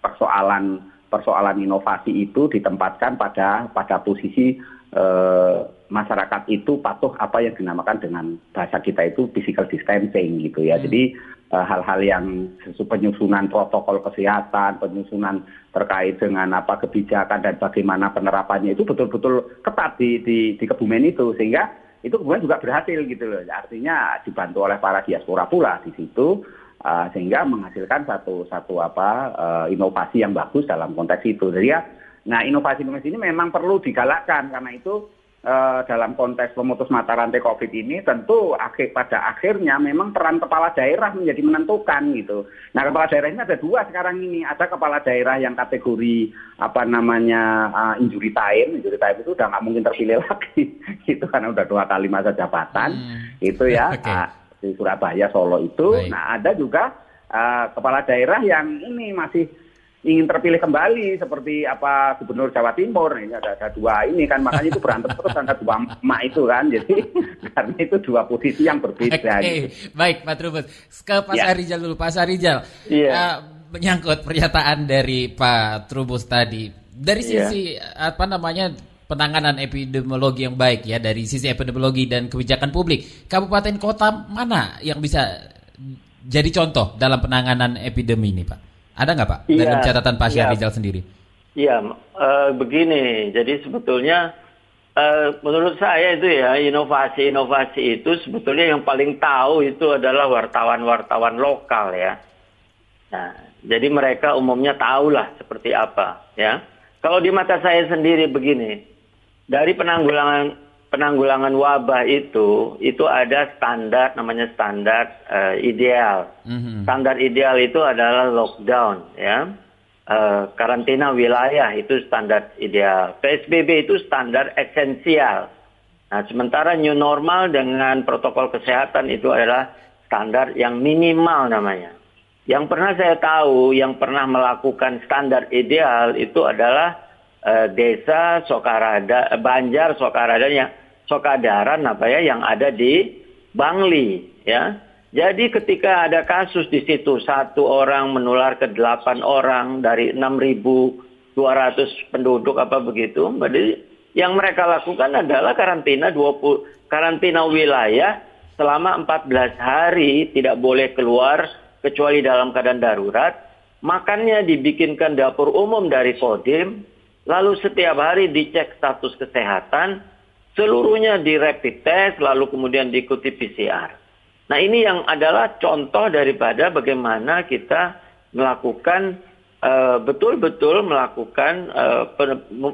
persoalan persoalan inovasi itu ditempatkan pada pada posisi eh, masyarakat itu patuh apa yang dinamakan dengan bahasa kita itu physical distancing gitu ya. Hmm. Jadi eh, hal-hal yang penyusunan protokol kesehatan, penyusunan terkait dengan apa kebijakan dan bagaimana penerapannya itu betul-betul ketat di, di di Kebumen itu sehingga itu kemudian juga berhasil gitu loh. Artinya dibantu oleh para diaspora pula di situ uh, sehingga menghasilkan satu satu apa uh, inovasi yang bagus dalam konteks itu. Jadi ya, nah inovasi-inovasi ini memang perlu digalakkan karena itu uh, dalam konteks pemutus mata rantai COVID ini tentu akhir pada akhirnya memang peran kepala daerah menjadi menentukan gitu. Nah kepala daerah ini ada dua sekarang ini. Ada kepala daerah yang kategori apa namanya uh, injury time, injury time itu udah nggak mungkin terpilih lagi, gitu karena udah dua kali masa jabatan, hmm. itu ya. Okay. Uh, di Surabaya, Solo itu. Baik. Nah, ada juga uh, kepala daerah yang ini masih ingin terpilih kembali seperti apa gubernur Jawa Timur ini ada, ada dua ini kan makanya itu berantem terus ada dua emak itu kan jadi karena itu dua posisi yang berbeda. Okay. Gitu. Baik Pak Trubus ke Pak ya. Sarijal dulu Pak Sarijal yeah. uh, menyangkut pernyataan dari Pak Trubus tadi dari iya. sisi yeah. apa namanya penanganan epidemiologi yang baik ya dari sisi epidemiologi dan kebijakan publik. Kabupaten kota mana yang bisa jadi contoh dalam penanganan epidemi ini, Pak? Ada nggak, Pak? Iya, dalam catatan Pak Syahrizal iya. sendiri. Iya, uh, begini. Jadi sebetulnya uh, menurut saya itu ya inovasi-inovasi itu sebetulnya yang paling tahu itu adalah wartawan-wartawan lokal ya. Nah, jadi mereka umumnya tahulah seperti apa ya. Kalau di mata saya sendiri begini, dari penanggulangan penanggulangan wabah itu itu ada standar namanya standar uh, ideal. Mm-hmm. Standar ideal itu adalah lockdown ya. Uh, karantina wilayah itu standar ideal. PSBB itu standar esensial. Nah, sementara new normal dengan protokol kesehatan itu adalah standar yang minimal namanya. Yang pernah saya tahu, yang pernah melakukan standar ideal itu adalah uh, desa Sokarada, Banjar Sokarada yang Sokadaran apa ya yang ada di Bangli ya. Jadi ketika ada kasus di situ satu orang menular ke delapan orang dari 6.200 penduduk apa begitu, jadi yang mereka lakukan adalah karantina 20 karantina wilayah selama 14 hari tidak boleh keluar kecuali dalam keadaan darurat makannya dibikinkan dapur umum dari Kodim, lalu setiap hari dicek status kesehatan, seluruhnya di rapid test, lalu kemudian diikuti PCR. Nah ini yang adalah contoh daripada bagaimana kita melakukan eh, betul-betul uh, melakukan uh,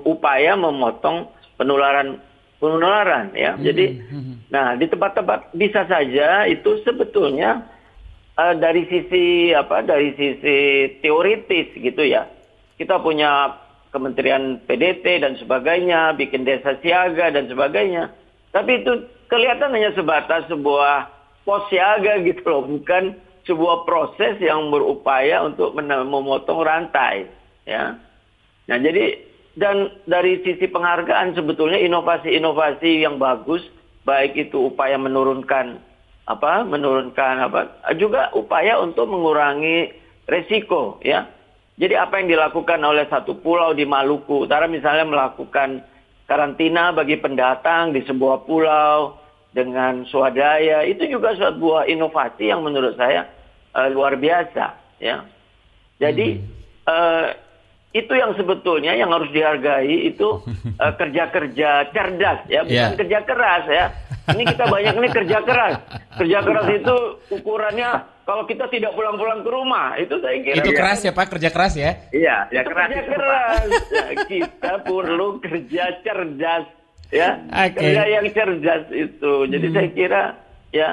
upaya memotong penularan penularan ya. Hmm, Jadi, hmm, hmm. nah di tempat-tempat bisa saja itu sebetulnya uh, dari sisi apa? Dari sisi teoritis gitu ya. Kita punya Kementerian PDT dan sebagainya, bikin desa siaga dan sebagainya. Tapi itu kelihatan hanya sebatas sebuah pos siaga gitu loh, bukan sebuah proses yang berupaya untuk memotong rantai, ya. Nah, jadi dan dari sisi penghargaan sebetulnya inovasi-inovasi yang bagus, baik itu upaya menurunkan apa, menurunkan apa, juga upaya untuk mengurangi resiko, ya. Jadi apa yang dilakukan oleh satu pulau di Maluku Utara misalnya melakukan karantina bagi pendatang di sebuah pulau, dengan swadaya itu juga sebuah inovasi yang menurut saya uh, luar biasa ya jadi hmm. uh, itu yang sebetulnya yang harus dihargai itu uh, kerja-kerja cerdas ya bukan yeah. kerja keras ya ini kita banyak ini kerja keras kerja keras itu ukurannya kalau kita tidak pulang-pulang ke rumah itu saya kira itu keras ya pak? Kerja keras ya? Iya ya keras kerja keras. Ya, kita perlu kerja cerdas ya. Okay. kerja yang cerdas itu. Jadi hmm. saya kira ya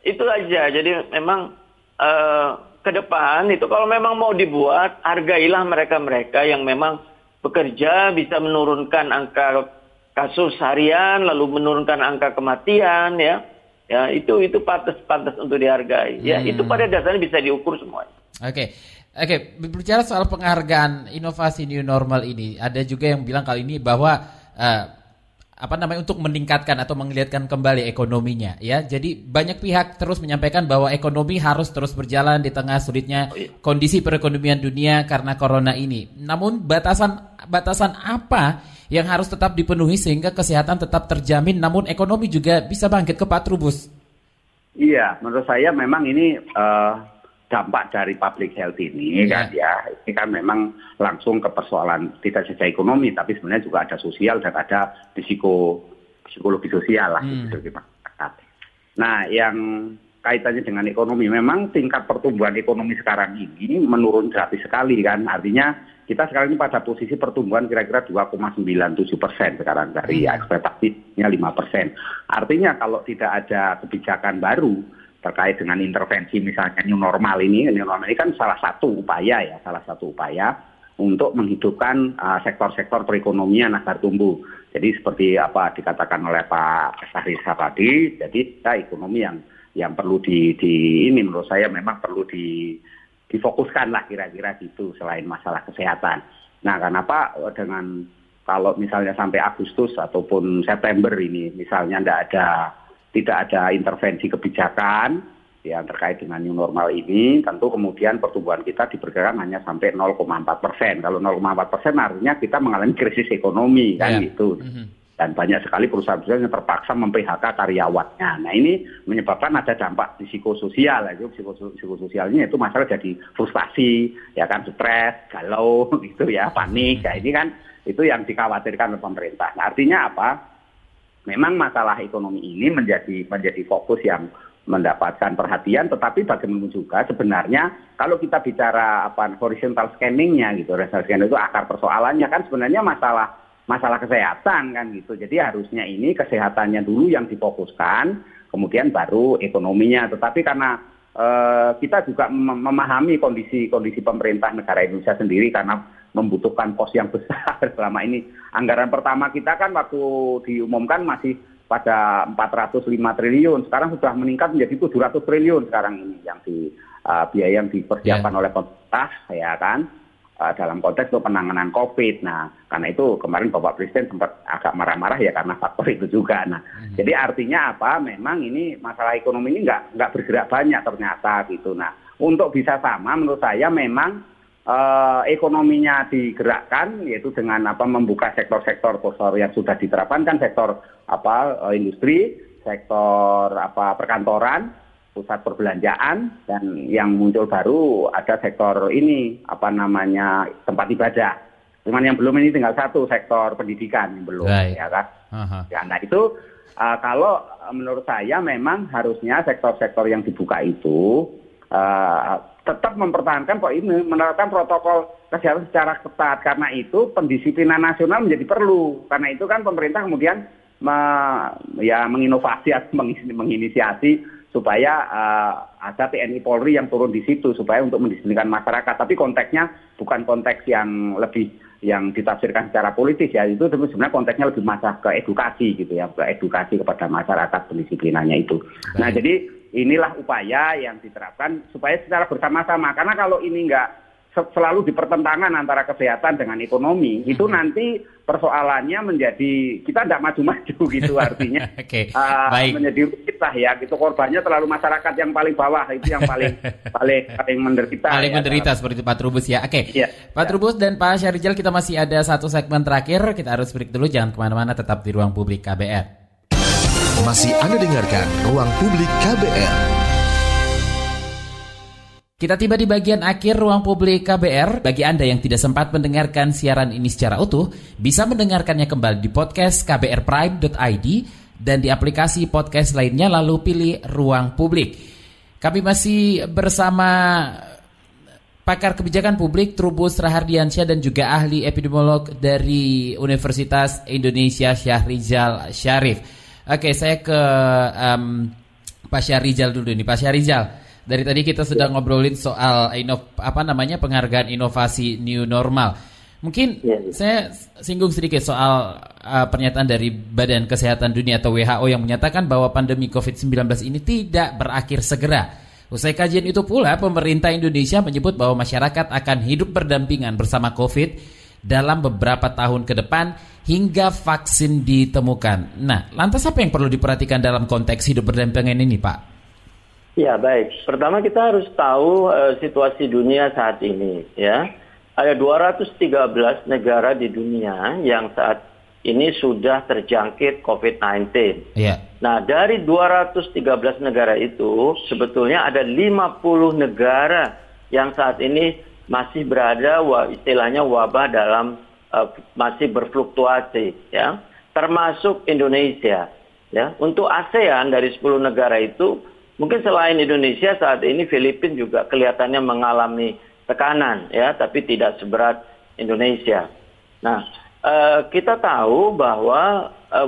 itu aja. Jadi memang uh, ke depan itu kalau memang mau dibuat hargailah mereka-mereka yang memang bekerja bisa menurunkan angka kasus harian lalu menurunkan angka kematian ya ya itu itu pantas-pantas untuk dihargai ya hmm. itu pada dasarnya bisa diukur semua oke okay. Oke, okay, berbicara soal penghargaan inovasi new normal ini, ada juga yang bilang kali ini bahwa uh, apa namanya untuk meningkatkan atau menggeliatkan kembali ekonominya ya. Jadi banyak pihak terus menyampaikan bahwa ekonomi harus terus berjalan di tengah sulitnya oh, iya. kondisi perekonomian dunia karena corona ini. Namun batasan batasan apa yang harus tetap dipenuhi sehingga kesehatan tetap terjamin namun ekonomi juga bisa bangkit ke Pak Trubus? Iya, menurut saya memang ini uh dampak dari public health ini yeah. kan ya ini kan memang langsung ke persoalan tidak saja ekonomi tapi sebenarnya juga ada sosial dan ada psiko psikologi sosial lah hmm. gitu, masyarakat. Nah yang kaitannya dengan ekonomi memang tingkat pertumbuhan ekonomi sekarang ini menurun drastis sekali kan artinya kita sekarang ini pada posisi pertumbuhan kira-kira 2,97 persen sekarang dari hmm. ekspektasinya 5 persen. Artinya kalau tidak ada kebijakan baru terkait dengan intervensi misalnya new normal ini, new normal ini kan salah satu upaya ya, salah satu upaya untuk menghidupkan uh, sektor-sektor perekonomian agar tumbuh. Jadi seperti apa dikatakan oleh Pak Sahri tadi, jadi kita ekonomi yang yang perlu di, di ini menurut saya memang perlu di difokuskan lah kira-kira gitu selain masalah kesehatan. Nah, kenapa dengan kalau misalnya sampai Agustus ataupun September ini misalnya tidak ada tidak ada intervensi kebijakan yang terkait dengan new normal ini, tentu kemudian pertumbuhan kita diperkirakan hanya sampai 0,4 persen. Kalau 0,4 persen artinya kita mengalami krisis ekonomi kan yeah. gitu. Mm -hmm. Dan banyak sekali perusahaan-perusahaan yang terpaksa mem-PHK karyawannya. Nah ini menyebabkan ada dampak psikososial. Itu psikososialnya itu masalah jadi frustasi, ya kan stres, galau gitu ya, panik. Ya ini kan itu yang dikhawatirkan oleh pemerintah. Nah, artinya apa? memang masalah ekonomi ini menjadi menjadi fokus yang mendapatkan perhatian, tetapi bagaimana juga sebenarnya kalau kita bicara apa horizontal scanningnya gitu, horizontal scanning itu akar persoalannya kan sebenarnya masalah masalah kesehatan kan gitu. Jadi harusnya ini kesehatannya dulu yang difokuskan, kemudian baru ekonominya. Tetapi karena eh, kita juga memahami kondisi kondisi pemerintah negara Indonesia sendiri karena membutuhkan pos yang besar selama ini. Anggaran pertama kita kan waktu diumumkan masih pada 405 triliun, sekarang sudah meningkat menjadi 700 triliun sekarang ini yang di uh, biaya yang dipersiapkan yeah. oleh pemerintah ya kan uh, dalam konteks untuk penanganan COVID. Nah, karena itu kemarin Bapak Presiden sempat agak marah-marah ya karena faktor itu juga. Nah, hmm. jadi artinya apa? Memang ini masalah ekonomi ini nggak nggak bergerak banyak ternyata gitu. Nah, untuk bisa sama menurut saya memang uh, ekonominya digerakkan yaitu dengan apa membuka sektor-sektor sektor yang sudah diterapkan kan sektor apa uh, industri, sektor apa perkantoran, pusat perbelanjaan dan yang muncul baru ada sektor ini apa namanya tempat ibadah. Cuman yang belum ini tinggal satu sektor pendidikan yang belum Right. ya kan. Ya, nah itu uh, kalau menurut saya memang harusnya sektor-sektor yang dibuka itu uh, tetap mempertahankan kok ini menerapkan protokol kesehatan secara ketat karena itu pendisiplinan nasional menjadi perlu karena itu kan pemerintah kemudian me- ya menginovasi atau menginisiasi supaya uh, ada TNI Polri yang turun di situ supaya untuk mendisiplinkan masyarakat. Tapi konteksnya bukan konteks yang lebih yang ditafsirkan secara politis ya. Itu sebenarnya konteksnya lebih masalah ke edukasi gitu ya ke edukasi kepada masyarakat pendisiplinannya itu. Nah jadi inilah upaya yang diterapkan supaya secara bersama-sama. Karena kalau ini enggak se- selalu dipertentangan antara kesehatan dengan ekonomi itu nanti persoalannya menjadi kita tidak maju-maju gitu artinya Oke, uh, baik. menjadi rumit lah ya gitu korbannya terlalu masyarakat yang paling bawah itu yang paling paling paling menderita Paling ya. menderita seperti itu Pak Trubus ya. Oke, Iya. Pak Trubus dan Pak Syarijal kita masih ada satu segmen terakhir. Kita harus break dulu, jangan ke mana-mana, tetap di ruang publik KBR. Masih Anda dengarkan Ruang Publik KBR. Kita tiba di bagian akhir ruang publik KBR. Bagi Anda yang tidak sempat mendengarkan siaran ini secara utuh, bisa mendengarkannya kembali di podcast kbrprime.id dan di aplikasi podcast lainnya lalu pilih ruang publik. Kami masih bersama pakar kebijakan publik Trubus Rahardiansyah dan juga ahli epidemiolog dari Universitas Indonesia Syahrizal Syarif. Oke, saya ke em, Pak Syahrizal dulu nih. Pak Syahrizal, dari tadi kita sudah ngobrolin soal inov, apa namanya penghargaan inovasi new normal. Mungkin Iya, iya. saya singgung sedikit soal uh, pernyataan dari Badan Kesehatan Dunia atau WHO yang menyatakan bahwa pandemi COVID-19 ini tidak berakhir segera. Usai kajian itu pula, pemerintah Indonesia menyebut bahwa masyarakat akan hidup berdampingan bersama COVID dalam beberapa tahun ke depan hingga vaksin ditemukan. Nah, lantas apa yang perlu diperhatikan dalam konteks hidup berdampingan ini, Pak? Ya baik. Pertama kita harus tahu eh, situasi dunia saat ini ya. Ada 213 negara di dunia yang saat ini sudah terjangkit COVID-19. Iya. Nah, dari 213 negara itu sebetulnya ada 50 negara yang saat ini masih berada istilahnya wabah dalam eh, masih berfluktuasi ya. Termasuk Indonesia ya. Untuk ASEAN dari 10 negara itu mungkin selain Indonesia saat ini Filipina juga kelihatannya mengalami tekanan ya, tapi tidak seberat Indonesia. Nah, eh, kita tahu bahwa eh,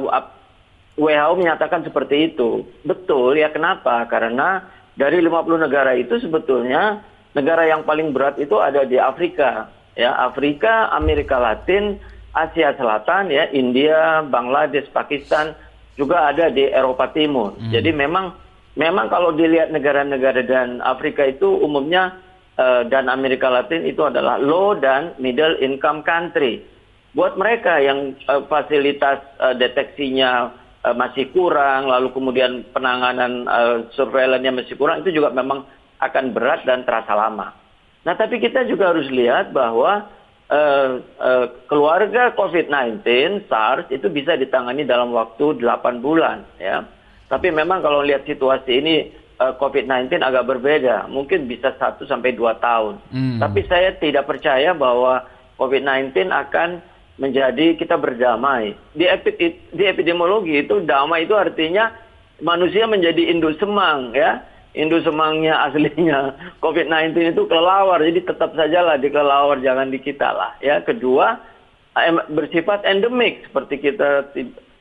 WHO menyatakan seperti itu. Betul ya kenapa? Karena dari 50 negara itu sebetulnya negara yang paling berat itu ada di Afrika. Ya, Afrika, Amerika Latin, Asia Selatan ya, India, Bangladesh, Pakistan juga ada di Eropa Timur. Jadi memang memang kalau dilihat negara-negara dan Afrika itu umumnya eh, dan Amerika Latin itu adalah low dan middle income country. Buat mereka yang eh, fasilitas eh, deteksinya eh, masih kurang, lalu kemudian penanganan eh, surveillance-nya masih kurang, itu juga memang akan berat dan terasa lama. Nah, tapi kita juga harus lihat bahwa eh, eh, keluarga COVID-19 SARS itu bisa ditangani dalam waktu 8 bulan, ya. Tapi memang kalau lihat situasi ini eh, COVID-19 agak berbeda, mungkin bisa 1 sampai 2 tahun. Hmm. Tapi saya tidak percaya bahwa COVID-19 akan menjadi kita berdamai. Di, epi- di epidemiologi itu damai itu artinya manusia menjadi induk semang ya. Induk semangnya aslinya COVID-19 itu kelelawar. Jadi tetap sajalah di kelelawar jangan di kita lah ya. Kedua bersifat endemik seperti kita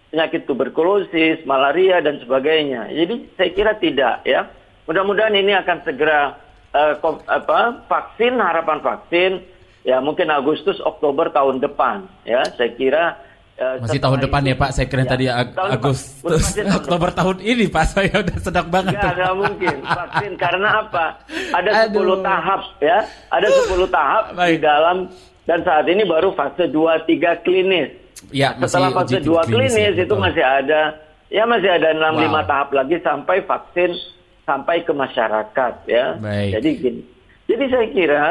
penyakit tuberkulosis, malaria dan sebagainya. Jadi saya kira tidak ya. Mudah-mudahan ini akan segera eh, ko- apa vaksin harapan vaksin ya mungkin Agustus Oktober tahun depan ya saya kira eh, Masih tahun depan itu- ya Pak, saya kira Ya, tadi Ag- tahun. Agustus, tahun Oktober tahun ini Pak, saya udah sedang banget. Enggak, tuh. enggak mungkin vaksin karena apa? Ada Aduh. 10 tahap ya. Ada 10 tahap di Baik. dalam dan saat ini baru fase 2 3 klinis. Ya, masih Setelah fase uji 2 klinis klinis, ya, itu betul. masih ada ya masih ada 6 Wow. 5 tahap lagi sampai vaksin sampai ke masyarakat ya. Baik. Jadi gini. Jadi saya kira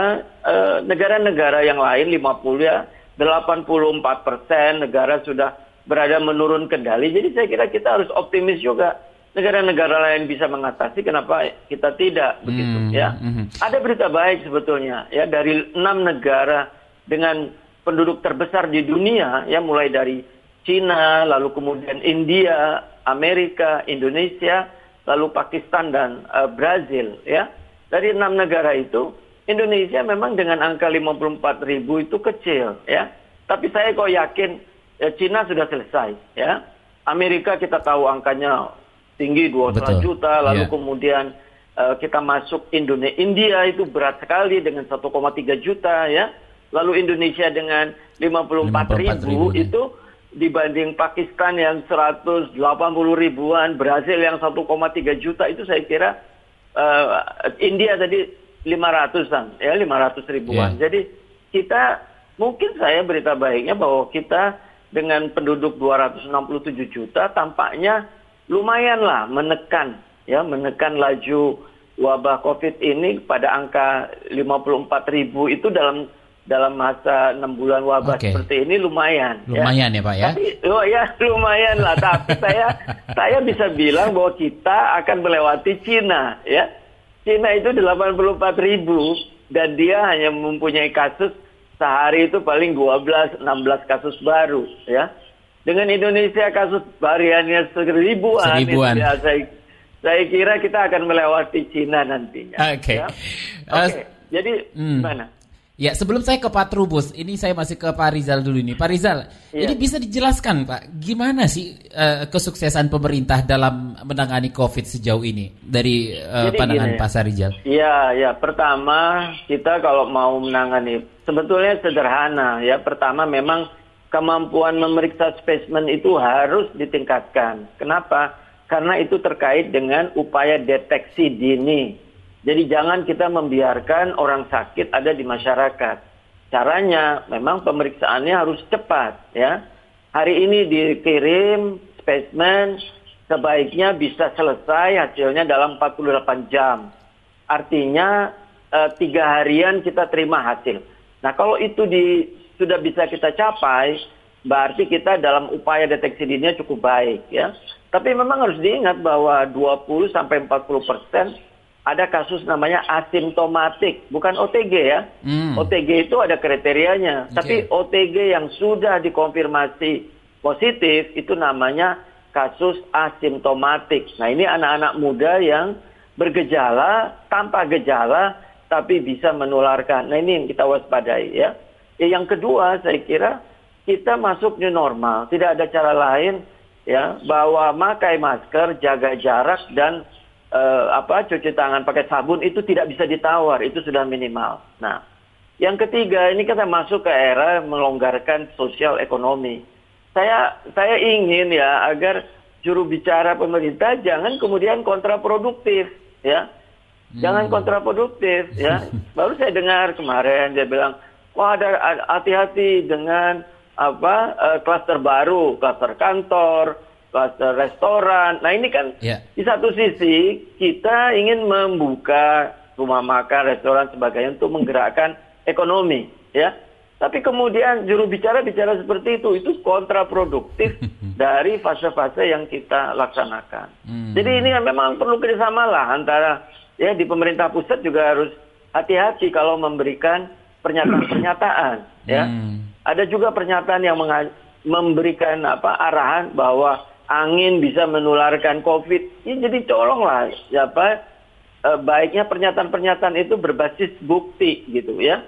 eh, negara-negara yang lain 50 ya 84 persen negara sudah berada menurun kendali. Jadi saya kira kita harus optimis juga. negara-negara lain bisa mengatasi, kenapa kita tidak begitu Hmm, ya? mhm. Ada berita baik sebetulnya ya dari enam negara dengan penduduk terbesar di dunia ya mulai dari Cina, lalu kemudian India, Amerika, Indonesia, lalu Pakistan dan eh, Brazil ya. Dari enam negara itu Indonesia memang dengan angka 54 ribu itu kecil ya. Tapi saya kok yakin ya, Cina sudah selesai ya. Amerika kita tahu angkanya tinggi 200 Betul. juta, lalu Iya. kemudian eh, kita masuk Indonesia, India itu berat sekali dengan 1,3 juta ya. Lalu Indonesia dengan 54 54 ribu ribu, itu dibanding Pakistan yang 180 ribuan, Brazil yang 1,3 juta itu saya kira eh, India tadi 500-an ya 500 ribuan. Iya. Jadi kita mungkin saya berita baiknya bahwa kita dengan penduduk 267 juta tampaknya lumayan lah menekan ya menekan laju wabah Covid ini pada angka 54 ribu itu dalam dalam masa enam bulan wabah Oke. seperti ini lumayan. ya. Lumayan ya Pak ya. Tapi oh ya lumayan lah. Tapi saya saya bisa bilang bahwa kita akan melewati Cina ya. Cina itu 84 ribu dan dia hanya mempunyai kasus sehari itu paling 12 16 kasus baru ya. Dengan Indonesia kasus variannya seribuan. Seribuan. ya, saya, saya kira kita akan melewati Cina nantinya. Oke. ya. Eh, Oke. Jadi Hmm. gimana? Ya, sebelum saya ke Pak Trubus, ini saya masih ke Pak Rizal dulu ini. Pak Rizal, Iya. ini bisa dijelaskan Pak, gimana sih eh, kesuksesan pemerintah dalam menangani COVID sejauh ini dari eh, Jadi pandangan gini. Pak Sarijal? Iya, ya. Pertama, kita kalau mau menangani sebetulnya sederhana ya. Pertama memang kemampuan memeriksa spesimen itu harus ditingkatkan. Kenapa? Karena itu terkait dengan upaya deteksi dini. Jadi jangan kita membiarkan orang sakit ada di masyarakat. Caranya memang pemeriksaannya harus cepat ya. Hari ini dikirim spesimen sebaiknya bisa selesai hasilnya dalam 48 jam. Artinya eh, tiga harian kita terima hasil. Nah kalau itu di, sudah bisa kita capai, berarti kita dalam upaya deteksi dininya cukup baik ya. Tapi memang harus diingat bahwa 20 sampai 40 persen ada kasus namanya asimptomatik, bukan OTG ya. Hmm. OTG itu ada kriterianya, Oke. tapi OTG yang sudah dikonfirmasi positif itu namanya kasus asimptomatik. Nah ini anak-anak muda yang bergejala, tanpa gejala, tapi bisa menularkan. Nah ini yang kita waspadai ya. ya yang kedua saya kira kita masuk new normal, tidak ada cara lain ya bahwa memakai masker, jaga jarak dan eh, apa cuci tangan pakai sabun itu tidak bisa ditawar, itu sudah minimal. Nah, yang ketiga ini kita masuk ke era melonggarkan sosial ekonomi. Saya saya ingin ya agar juru bicara pemerintah jangan kemudian kontraproduktif ya. Jangan kontraproduktif ya. Baru saya dengar kemarin dia bilang, "Wah, ada hati-hati dengan apa klaster baru, klaster kantor, restoran." Nah, ini kan Ya. di satu sisi kita ingin membuka rumah makan, restoran sebagainya untuk menggerakkan ekonomi, ya. Tapi kemudian juru bicara bicara seperti itu, itu kontraproduktif dari fase-fase yang kita laksanakan. Hmm. Jadi ini memang perlu kerjasama lah antara ya di pemerintah pusat juga harus hati-hati kalau memberikan pernyataan-pernyataan, ya. Hmm. Ada juga pernyataan yang memberikan apa arahan bahwa angin bisa menularkan COVID. Ya, jadi tolonglah siapa eh, baiknya pernyataan-pernyataan itu berbasis bukti gitu ya.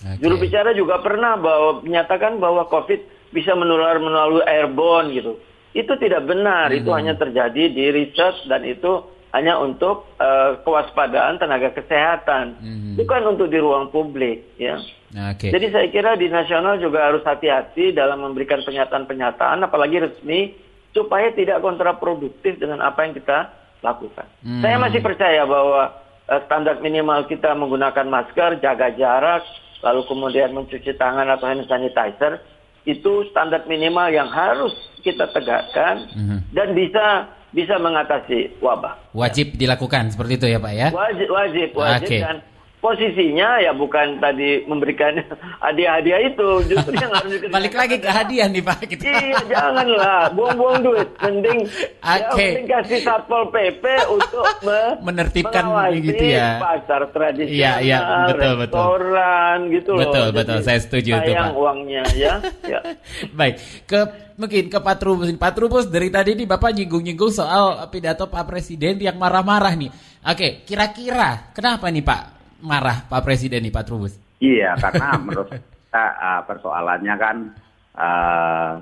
Oke. Juru bicara juga pernah bahwa menyatakan bahwa COVID bisa menular melalui airborne gitu. Itu tidak benar. Itu hanya terjadi di research dan itu hanya untuk eh, kewaspadaan tenaga kesehatan, Mhm. bukan untuk di ruang publik ya. Oke. Jadi saya kira di nasional juga harus hati-hati dalam memberikan pernyataan-pernyataan, apalagi resmi, supaya tidak kontraproduktif dengan apa yang kita lakukan. Hmm. Saya masih percaya bahwa eh, standar minimal kita menggunakan masker, jaga jarak, lalu kemudian mencuci tangan atau hand sanitizer, itu standar minimal yang harus kita tegakkan Mhm. dan bisa bisa mengatasi wabah. Wajib dilakukan seperti itu ya Pak ya? Wajib, wajib, wajib Oke. dan posisinya ya bukan tadi memberikan hadiah-hadiah itu justru yang harus dikerjakan balik lagi ke hadiah nih pak kita. iya janganlah buang-buang duit mending okay. ya, mending kasih satpol pp untuk me menertibkan gitu ya pasar tradisional iya, iya, betul, restoran betul. gitu loh betul betul saya setuju itu pak uangnya ya, ya. baik ke mungkin ke Pak Trubus Pak Trubus dari tadi nih Bapak nyinggung-nyinggung soal pidato Pak Presiden yang marah-marah nih Oke, kira-kira kenapa nih Pak marah Pak Presiden nih Pak Trubus? Iya, karena menurut kita uh, persoalannya kan uh,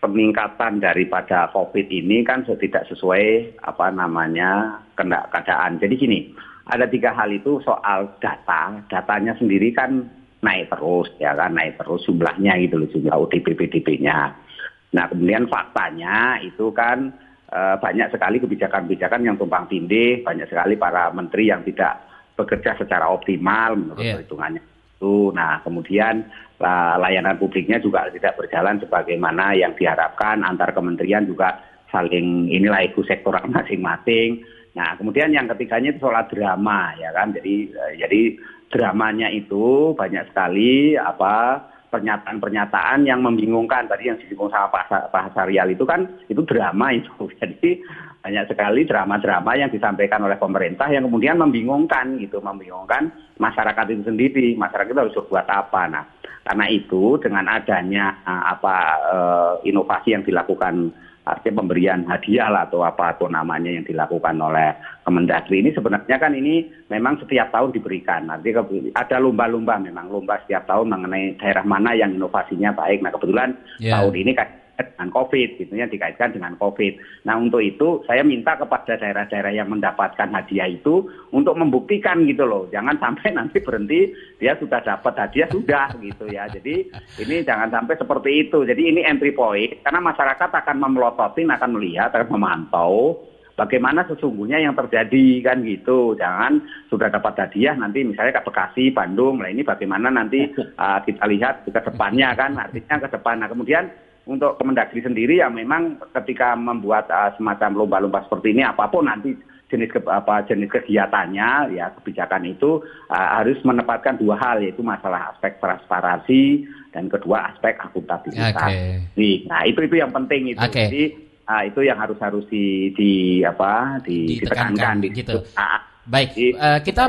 peningkatan daripada COVID ini kan tidak sesuai apa namanya keadaan. Jadi gini, ada tiga hal itu soal data, datanya sendiri kan naik terus ya kan naik terus jumlahnya gitu loh jumlah ODP PDP-nya. Nah kemudian faktanya itu kan e, banyak sekali kebijakan-kebijakan yang tumpang tindih, banyak sekali para menteri yang tidak bekerja secara optimal menurut yeah. perhitungannya itu. Nah, kemudian layanan publiknya juga tidak berjalan sebagaimana yang diharapkan antar kementerian juga saling inilah ego sektoral masing-masing. Nah, kemudian yang ketiganya itu soal drama ya kan. Jadi eh, jadi dramanya itu banyak sekali apa pernyataan-pernyataan yang membingungkan tadi yang disinggung sama Pak, Pak Sarial itu kan itu drama itu jadi banyak sekali drama-drama yang disampaikan oleh pemerintah yang kemudian membingungkan gitu membingungkan masyarakat itu sendiri masyarakat itu harus berbuat apa nah karena itu dengan adanya eh, apa uh, inovasi yang dilakukan artinya pemberian hadiah lah atau apa atau namanya yang dilakukan oleh Kemendagri ini sebenarnya kan ini memang setiap tahun diberikan. Nanti ada lomba-lomba memang lomba setiap tahun mengenai daerah mana yang inovasinya baik. Nah kebetulan yeah. tahun ini kan dengan COVID, gitu ya, dikaitkan dengan COVID. Nah untuk itu saya minta kepada daerah-daerah yang mendapatkan hadiah itu untuk membuktikan gitu loh, jangan sampai nanti berhenti dia sudah dapat hadiah sudah gitu ya. Jadi ini jangan sampai seperti itu. Jadi ini entry point karena masyarakat akan memelototin, akan melihat, akan memantau bagaimana sesungguhnya yang terjadi kan gitu. Jangan sudah dapat hadiah nanti misalnya ke Bekasi, Bandung, lah ini bagaimana nanti uh, kita lihat ke depannya kan artinya ke depan. Nah kemudian untuk Kemendagri sendiri ya memang ketika membuat uh, semacam lomba-lomba seperti ini apa pun nanti jenis ke, apa jenis kegiatannya ya kebijakan itu uh, harus menempatkan dua hal yaitu masalah aspek transparansi dan kedua aspek akuntabilitas. Okay. Nah itu itu yang penting itu. Okay. Jadi uh, itu yang harus harus di, di apa di, ditekankan, ditekankan gitu. Uh, Baik, Jadi, uh, kita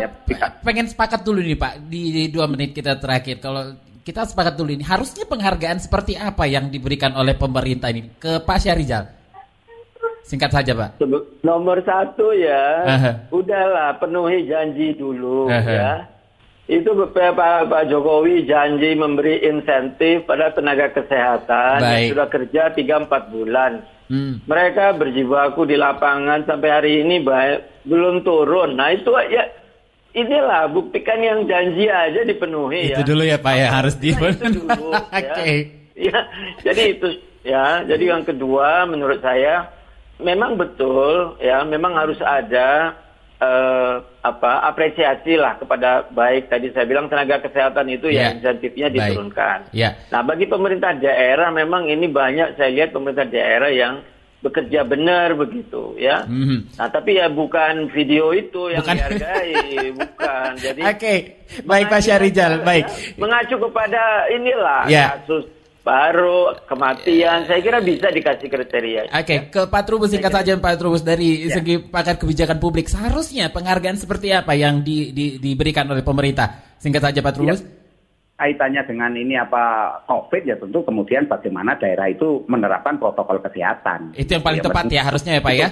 pengen sepakat dulu nih Pak di, di dua menit kita terakhir. Kalau kita sepakat dulu ini harusnya penghargaan seperti apa yang diberikan oleh pemerintah ini ke Pak Syahrizal? Singkat saja Pak. Nomor satu ya, uh-huh. udahlah penuhi janji dulu uh-huh. ya. Itu Pak, Pak Jokowi janji memberi insentif pada tenaga kesehatan Baik. yang sudah kerja 3-4 bulan. Hmm. Mereka berjibaku di lapangan sampai hari ini baik, belum turun. Nah itu ya inilah buktikan yang janji aja dipenuhi itu ya. dulu ya Pak ya harus di nah, itu dulu ya. okay. ya. Jadi itu ya. Jadi yang kedua menurut saya memang betul ya memang harus ada uh, apa apresiasi lah kepada baik tadi saya bilang tenaga kesehatan itu yeah. ya insentifnya diturunkan. Yeah. Nah bagi pemerintah daerah memang ini banyak saya lihat pemerintah daerah yang bekerja benar begitu ya. Mm-hmm. Nah tapi ya bukan video itu yang bukan. dihargai, bukan. Jadi Oke, okay. baik Pak Syarizal, baik. Ya, mengacu kepada inilah yeah. kasus baru kematian saya kira bisa dikasih kriteria. Oke, okay. ke Pak Trubus singkat saja Pak Trubus dari ya. segi pakar kebijakan publik seharusnya penghargaan seperti apa yang di, di, diberikan oleh pemerintah? Singkat saja Pak Trubus. Ya kaitannya dengan ini apa COVID ya tentu kemudian bagaimana daerah itu menerapkan protokol kesehatan. Itu yang paling ya, tepat ya harusnya ya Pak ya.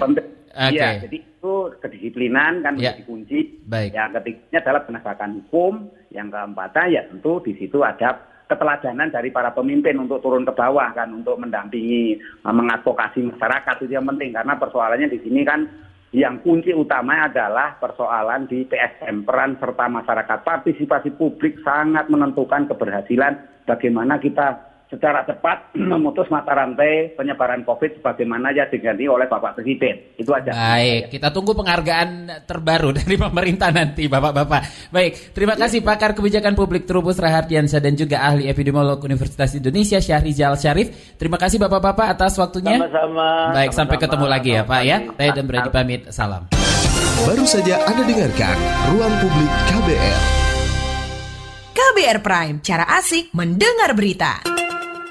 Okay. Ya, jadi itu kedisiplinan kan ya. menjadi kunci. Baik. Yang ketiganya adalah penegakan hukum. Yang keempatnya ya tentu di situ ada keteladanan dari para pemimpin untuk turun ke bawah kan untuk mendampingi mengadvokasi masyarakat itu yang penting karena persoalannya di sini kan yang kunci utama adalah persoalan di PSM, peran serta masyarakat. Partisipasi publik sangat menentukan keberhasilan bagaimana kita secara cepat memutus mata rantai penyebaran COVID sebagaimana ya diganti oleh Bapak Presiden. Itu aja. Baik, kita tunggu penghargaan terbaru dari pemerintah nanti, Bapak-bapak. Baik, terima kasih pakar kebijakan publik Trubus Rahardiansyah dan juga ahli epidemiolog Universitas Indonesia Syahrizal Syarif. Terima kasih Bapak-bapak atas waktunya. Sama-sama. Baik, sama-sama. sampai ketemu lagi ya, Pak ya. Saya dan berani pamit. Salam. Baru saja Anda dengarkan Ruang Publik KBR. KBR Prime, cara asik mendengar berita.